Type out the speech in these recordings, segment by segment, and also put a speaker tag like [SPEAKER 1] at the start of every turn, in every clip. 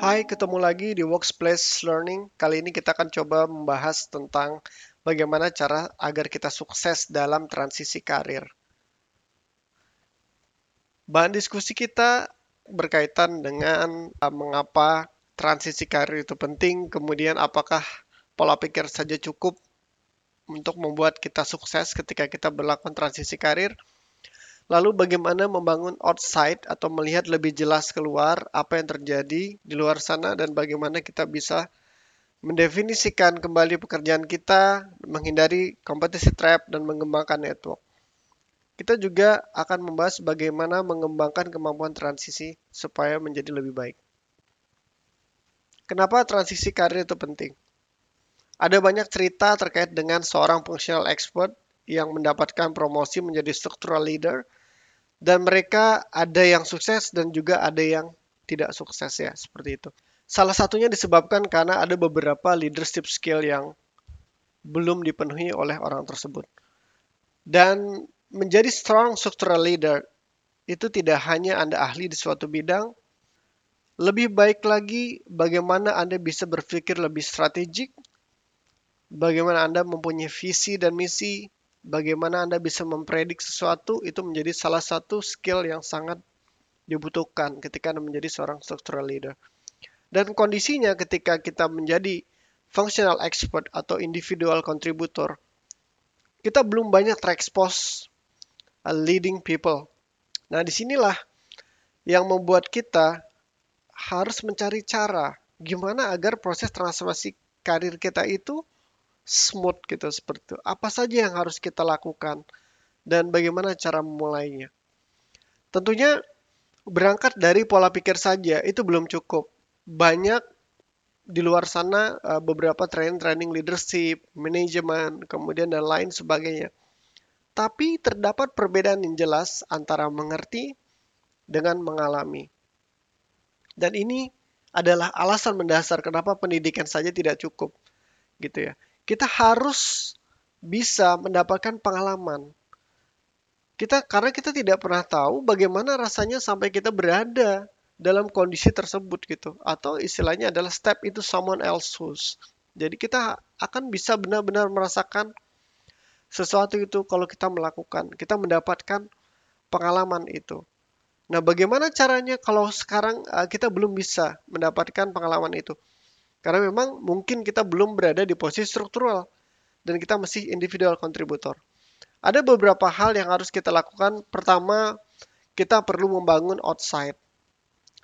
[SPEAKER 1] Hai, ketemu lagi di Workplace Learning. Kali ini kita akan coba membahas tentang bagaimana cara agar kita sukses dalam transisi karir. Bahan diskusi kita berkaitan dengan uh, mengapa transisi karir itu penting, kemudian apakah pola pikir saja cukup untuk membuat kita sukses ketika kita berlakukan transisi karir, Lalu bagaimana membangun outside atau melihat lebih jelas keluar apa yang terjadi di luar sana dan bagaimana kita bisa mendefinisikan kembali pekerjaan kita, menghindari competitive trap dan mengembangkan network. Kita juga akan membahas bagaimana mengembangkan kemampuan transisi supaya menjadi lebih baik. Kenapa transisi karir itu penting? Ada banyak cerita terkait dengan seorang functional expert yang mendapatkan promosi menjadi structural leader dan mereka ada yang sukses dan juga ada yang tidak sukses ya seperti itu. Salah satunya disebabkan karena ada beberapa leadership skill yang belum dipenuhi oleh orang tersebut. Dan menjadi strong structural leader itu tidak hanya Anda ahli di suatu bidang, lebih baik lagi bagaimana Anda bisa berpikir lebih strategik, bagaimana Anda mempunyai visi dan misi, bagaimana Anda bisa mempredik sesuatu itu menjadi salah satu skill yang sangat dibutuhkan ketika Anda menjadi seorang structural leader. Dan kondisinya ketika kita menjadi functional expert atau individual contributor, kita belum banyak terekspos uh, leading people. Nah, di sinilah yang membuat kita harus mencari cara gimana agar proses transformasi karir kita itu smooth gitu seperti itu. Apa saja yang harus kita lakukan dan bagaimana cara memulainya. Tentunya berangkat dari pola pikir saja itu belum cukup. Banyak di luar sana eh, beberapa training-training leadership, manajemen, kemudian dan lain sebagainya. Tapi terdapat perbedaan yang jelas antara mengerti dengan mengalami. Dan ini adalah alasan mendasar kenapa pendidikan saja tidak cukup. Gitu ya kita harus bisa mendapatkan pengalaman. Kita karena kita tidak pernah tahu bagaimana rasanya sampai kita berada dalam kondisi tersebut gitu atau istilahnya adalah step itu someone else shoes. Jadi kita akan bisa benar-benar merasakan sesuatu itu kalau kita melakukan, kita mendapatkan pengalaman itu. Nah, bagaimana caranya kalau sekarang uh, kita belum bisa mendapatkan pengalaman itu? Karena memang mungkin kita belum berada di posisi struktural dan kita masih individual kontributor. Ada beberapa hal yang harus kita lakukan. Pertama, kita perlu membangun outside.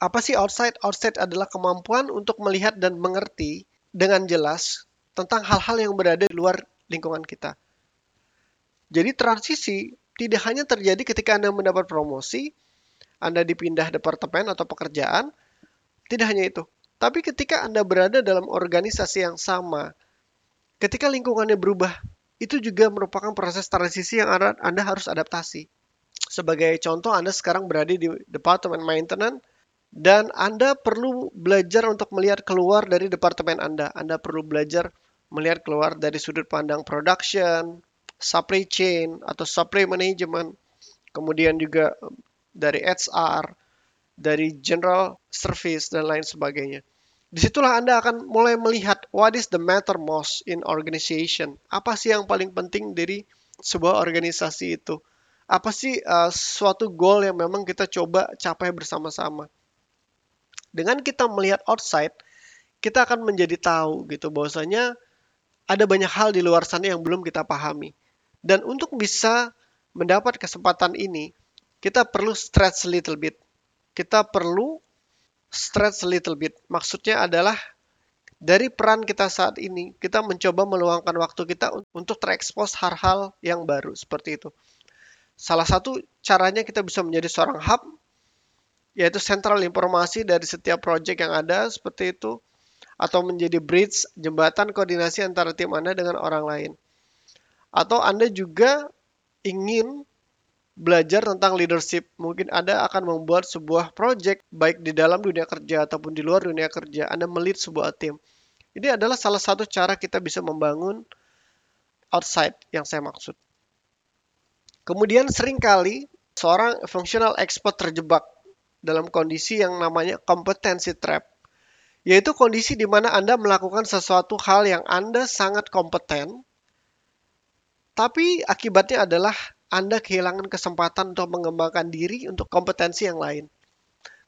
[SPEAKER 1] Apa sih outside? Outside adalah kemampuan untuk melihat dan mengerti dengan jelas tentang hal-hal yang berada di luar lingkungan kita. Jadi transisi tidak hanya terjadi ketika Anda mendapat promosi, Anda dipindah departemen atau pekerjaan, tidak hanya itu. Tapi ketika Anda berada dalam organisasi yang sama, ketika lingkungannya berubah, itu juga merupakan proses transisi yang Anda harus adaptasi. Sebagai contoh, Anda sekarang berada di Departemen Maintenance, dan Anda perlu belajar untuk melihat keluar dari departemen Anda. Anda perlu belajar melihat keluar dari sudut pandang production, supply chain, atau supply management, kemudian juga dari HR, dari general service dan lain sebagainya. Di situlah Anda akan mulai melihat what is the matter most in organization. Apa sih yang paling penting dari sebuah organisasi itu? Apa sih uh, suatu goal yang memang kita coba capai bersama-sama? Dengan kita melihat outside, kita akan menjadi tahu gitu bahwasanya ada banyak hal di luar sana yang belum kita pahami. Dan untuk bisa mendapat kesempatan ini, kita perlu stretch a little bit kita perlu stretch a little bit. Maksudnya adalah dari peran kita saat ini, kita mencoba meluangkan waktu kita untuk terekspos hal-hal yang baru seperti itu. Salah satu caranya kita bisa menjadi seorang hub, yaitu sentral informasi dari setiap project yang ada seperti itu, atau menjadi bridge, jembatan koordinasi antara tim Anda dengan orang lain. Atau Anda juga ingin belajar tentang leadership. Mungkin Anda akan membuat sebuah project baik di dalam dunia kerja ataupun di luar dunia kerja. Anda melit sebuah tim. Ini adalah salah satu cara kita bisa membangun outside yang saya maksud. Kemudian sering kali seorang functional expert terjebak dalam kondisi yang namanya kompetensi trap, yaitu kondisi di mana Anda melakukan sesuatu hal yang Anda sangat kompeten, tapi akibatnya adalah Anda kehilangan kesempatan untuk mengembangkan diri untuk kompetensi yang lain.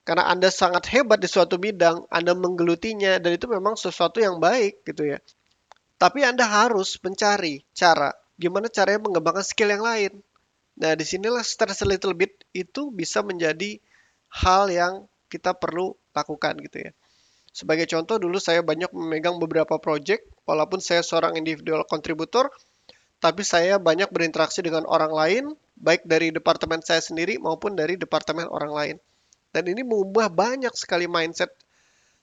[SPEAKER 1] Karena Anda sangat hebat di suatu bidang, Anda menggelutinya, dan itu memang sesuatu yang baik gitu ya. Tapi Anda harus mencari cara gimana caranya mengembangkan skill yang lain. Nah, di sinilah stress a little bit itu bisa menjadi hal yang kita perlu lakukan gitu ya. Sebagai contoh, dulu saya banyak memegang beberapa project, walaupun saya seorang individual kontributor, tapi saya banyak berinteraksi dengan orang lain, baik dari departemen saya sendiri maupun dari departemen orang lain. Dan ini mengubah banyak sekali mindset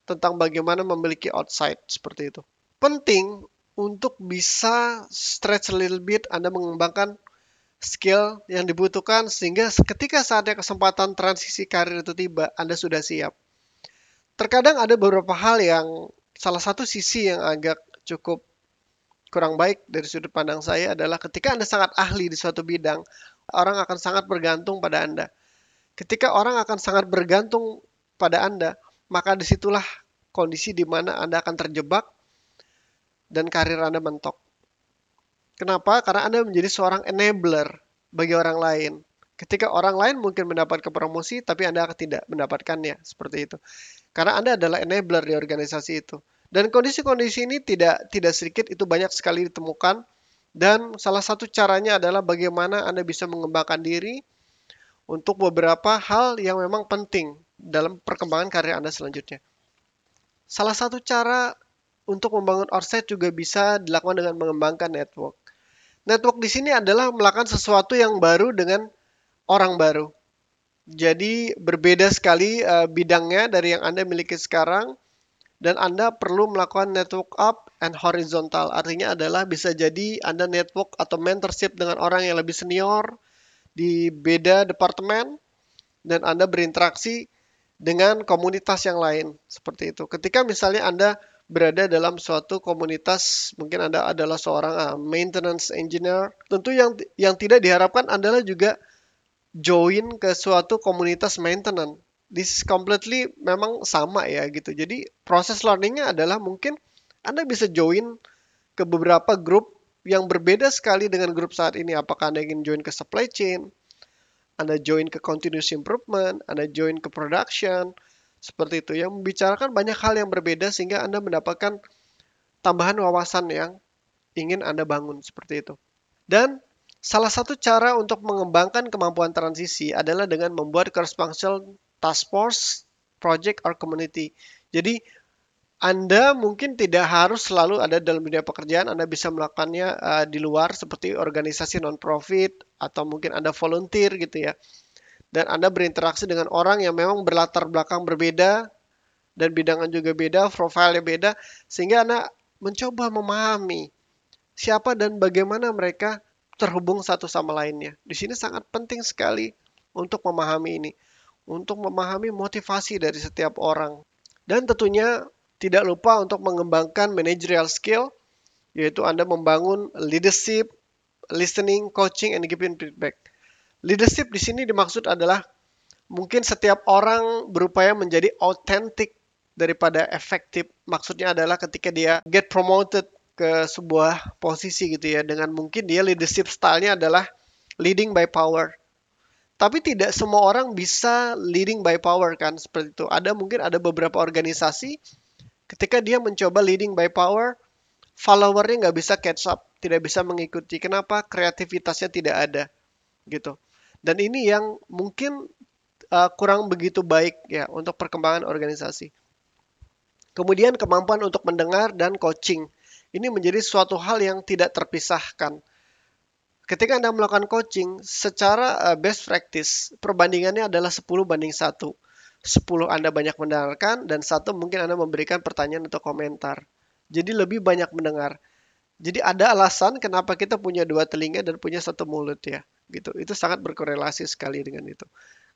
[SPEAKER 1] tentang bagaimana memiliki outside seperti itu. Penting untuk bisa stretch a little bit, Anda mengembangkan skill yang dibutuhkan sehingga ketika saatnya kesempatan transisi karir itu tiba, Anda sudah siap. Terkadang ada beberapa hal yang salah satu sisi yang agak cukup kurang baik dari sudut pandang saya adalah ketika Anda sangat ahli di suatu bidang, orang akan sangat bergantung pada Anda. Ketika orang akan sangat bergantung pada Anda, maka di situlah kondisi di mana Anda akan terjebak dan karir Anda mentok. Kenapa? Karena Anda menjadi seorang enabler bagi orang lain. Ketika orang lain mungkin mendapatkan promosi, tapi Anda tidak mendapatkannya. Seperti itu. Karena Anda adalah enabler di organisasi itu. Dan kondisi-kondisi ini tidak tidak sedikit itu banyak sekali ditemukan dan salah satu caranya adalah bagaimana Anda bisa mengembangkan diri untuk beberapa hal yang memang penting dalam perkembangan karir Anda selanjutnya. Salah satu cara untuk membangun offset juga bisa dilakukan dengan mengembangkan network. Network di sini adalah melakukan sesuatu yang baru dengan orang baru. Jadi berbeda sekali uh, bidangnya dari yang Anda miliki sekarang dan Anda perlu melakukan network up and horizontal. Artinya adalah bisa jadi Anda network atau mentorship dengan orang yang lebih senior di beda departemen dan Anda berinteraksi dengan komunitas yang lain seperti itu. Ketika misalnya Anda berada dalam suatu komunitas mungkin Anda adalah seorang uh, maintenance engineer tentu yang yang tidak diharapkan adalah juga join ke suatu komunitas maintenance this is completely memang sama ya gitu. Jadi proses learningnya adalah mungkin Anda bisa join ke beberapa grup yang berbeda sekali dengan grup saat ini. Apakah Anda ingin join ke supply chain anda join ke continuous improvement, Anda join ke production, seperti itu. Yang membicarakan banyak hal yang berbeda sehingga Anda mendapatkan tambahan wawasan yang ingin Anda bangun seperti itu. Dan salah satu cara untuk mengembangkan kemampuan transisi adalah dengan membuat cross-functional task force, project, or community. Jadi anda mungkin tidak harus selalu ada dalam dunia pekerjaan, Anda bisa melakukannya uh, di luar seperti organisasi non-profit atau mungkin Anda volunteer gitu ya dan Anda berinteraksi dengan orang yang memang berlatar belakang berbeda dan bidangnya juga beda, profilnya beda, sehingga Anda mencoba memahami siapa dan bagaimana mereka terhubung satu sama lainnya. Di sini sangat penting sekali untuk memahami ini, untuk memahami motivasi dari setiap orang. Dan tentunya tidak lupa untuk mengembangkan managerial skill, yaitu Anda membangun leadership, listening, coaching, and giving feedback. Leadership di sini dimaksud adalah mungkin setiap orang berupaya menjadi authentic daripada efektif. Maksudnya adalah ketika dia get promoted ke sebuah posisi gitu ya dengan mungkin dia leadership stylenya adalah leading by power. Tapi tidak semua orang bisa leading by power kan seperti itu. Ada mungkin ada beberapa organisasi ketika dia mencoba leading by power, followernya nggak bisa catch up, tidak bisa mengikuti. Kenapa? Kreativitasnya tidak ada gitu. Dan ini yang mungkin uh, kurang begitu baik ya untuk perkembangan organisasi. Kemudian kemampuan untuk mendengar dan coaching. Ini menjadi suatu hal yang tidak terpisahkan. Ketika Anda melakukan coaching, secara uh, best practice, perbandingannya adalah 10 banding 1. 10 Anda banyak mendengarkan, dan satu mungkin Anda memberikan pertanyaan atau komentar. Jadi lebih banyak mendengar. Jadi ada alasan kenapa kita punya dua telinga dan punya satu mulut ya gitu. Itu sangat berkorelasi sekali dengan itu.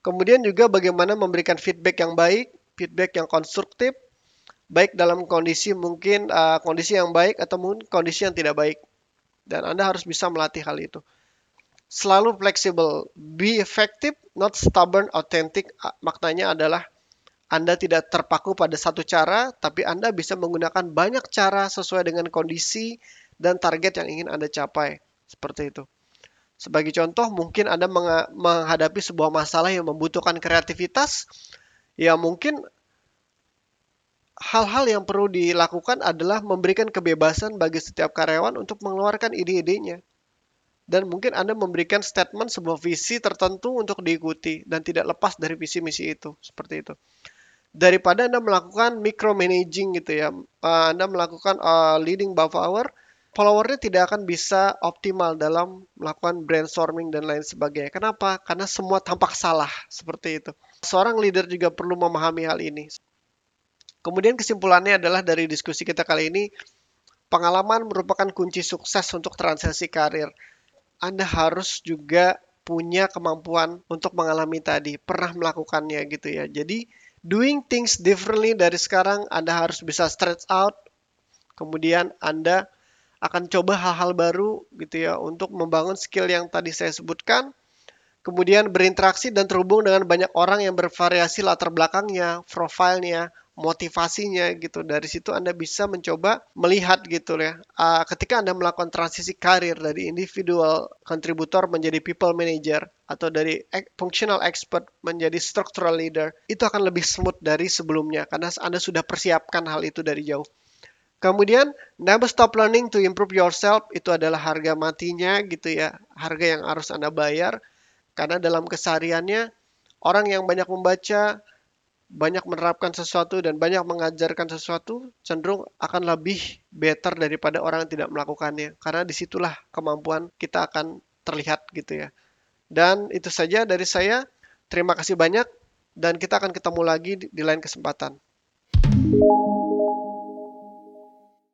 [SPEAKER 1] Kemudian juga bagaimana memberikan feedback yang baik, feedback yang konstruktif, baik dalam kondisi mungkin uh, kondisi yang baik atau mungkin kondisi yang tidak baik. Dan Anda harus bisa melatih hal itu. selalu fleksibel. Be effective, not stubborn, authentic. Maknanya adalah Anda tidak terpaku pada satu cara, tapi Anda bisa menggunakan banyak cara sesuai dengan kondisi dan target yang ingin Anda capai. Seperti itu. Sebagai contoh, mungkin Anda menghadapi sebuah masalah yang membutuhkan kreativitas, ya mungkin hal-hal yang perlu dilakukan adalah memberikan kebebasan bagi setiap karyawan untuk mengeluarkan ide-idenya. Dan mungkin Anda memberikan statement sebuah visi tertentu untuk diikuti dan tidak lepas dari visi misi itu seperti itu. Daripada Anda melakukan micromanaging gitu ya uh, Anda melakukan uh, leading above hour followernya tidak akan bisa optimal dalam melakukan brainstorming dan lain sebagainya. Kenapa? Karena semua tampak salah seperti itu. Seorang leader juga perlu memahami hal ini kemudian kesimpulannya adalah dari diskusi kita kali ini pengalaman merupakan kunci sukses untuk transisi karir anda harus juga punya kemampuan untuk mengalami tadi, pernah melakukannya gitu ya. Jadi doing things differently dari sekarang Anda harus bisa stretch out. Kemudian Anda akan coba hal-hal baru gitu ya untuk membangun skill yang tadi saya sebutkan. Kemudian berinteraksi dan terhubung dengan banyak orang yang bervariasi latar belakangnya, profilnya, motivasinya gitu. Dari situ Anda bisa mencoba melihat gitu ya. Uh, ketika Anda melakukan transisi karir dari individual contributor menjadi people manager atau dari functional expert menjadi structural leader, itu akan lebih smooth dari sebelumnya karena Anda sudah persiapkan hal itu dari jauh. Kemudian never stop learning to improve yourself itu adalah harga matinya gitu ya, harga yang harus Anda bayar karena dalam kesehariannya orang yang banyak membaca, banyak menerapkan sesuatu dan banyak mengajarkan sesuatu cenderung akan lebih better daripada orang yang tidak melakukannya. Karena di situlah kemampuan kita akan terlihat gitu ya. Dan itu saja dari saya. Terima kasih banyak dan kita akan ketemu lagi di, di lain kesempatan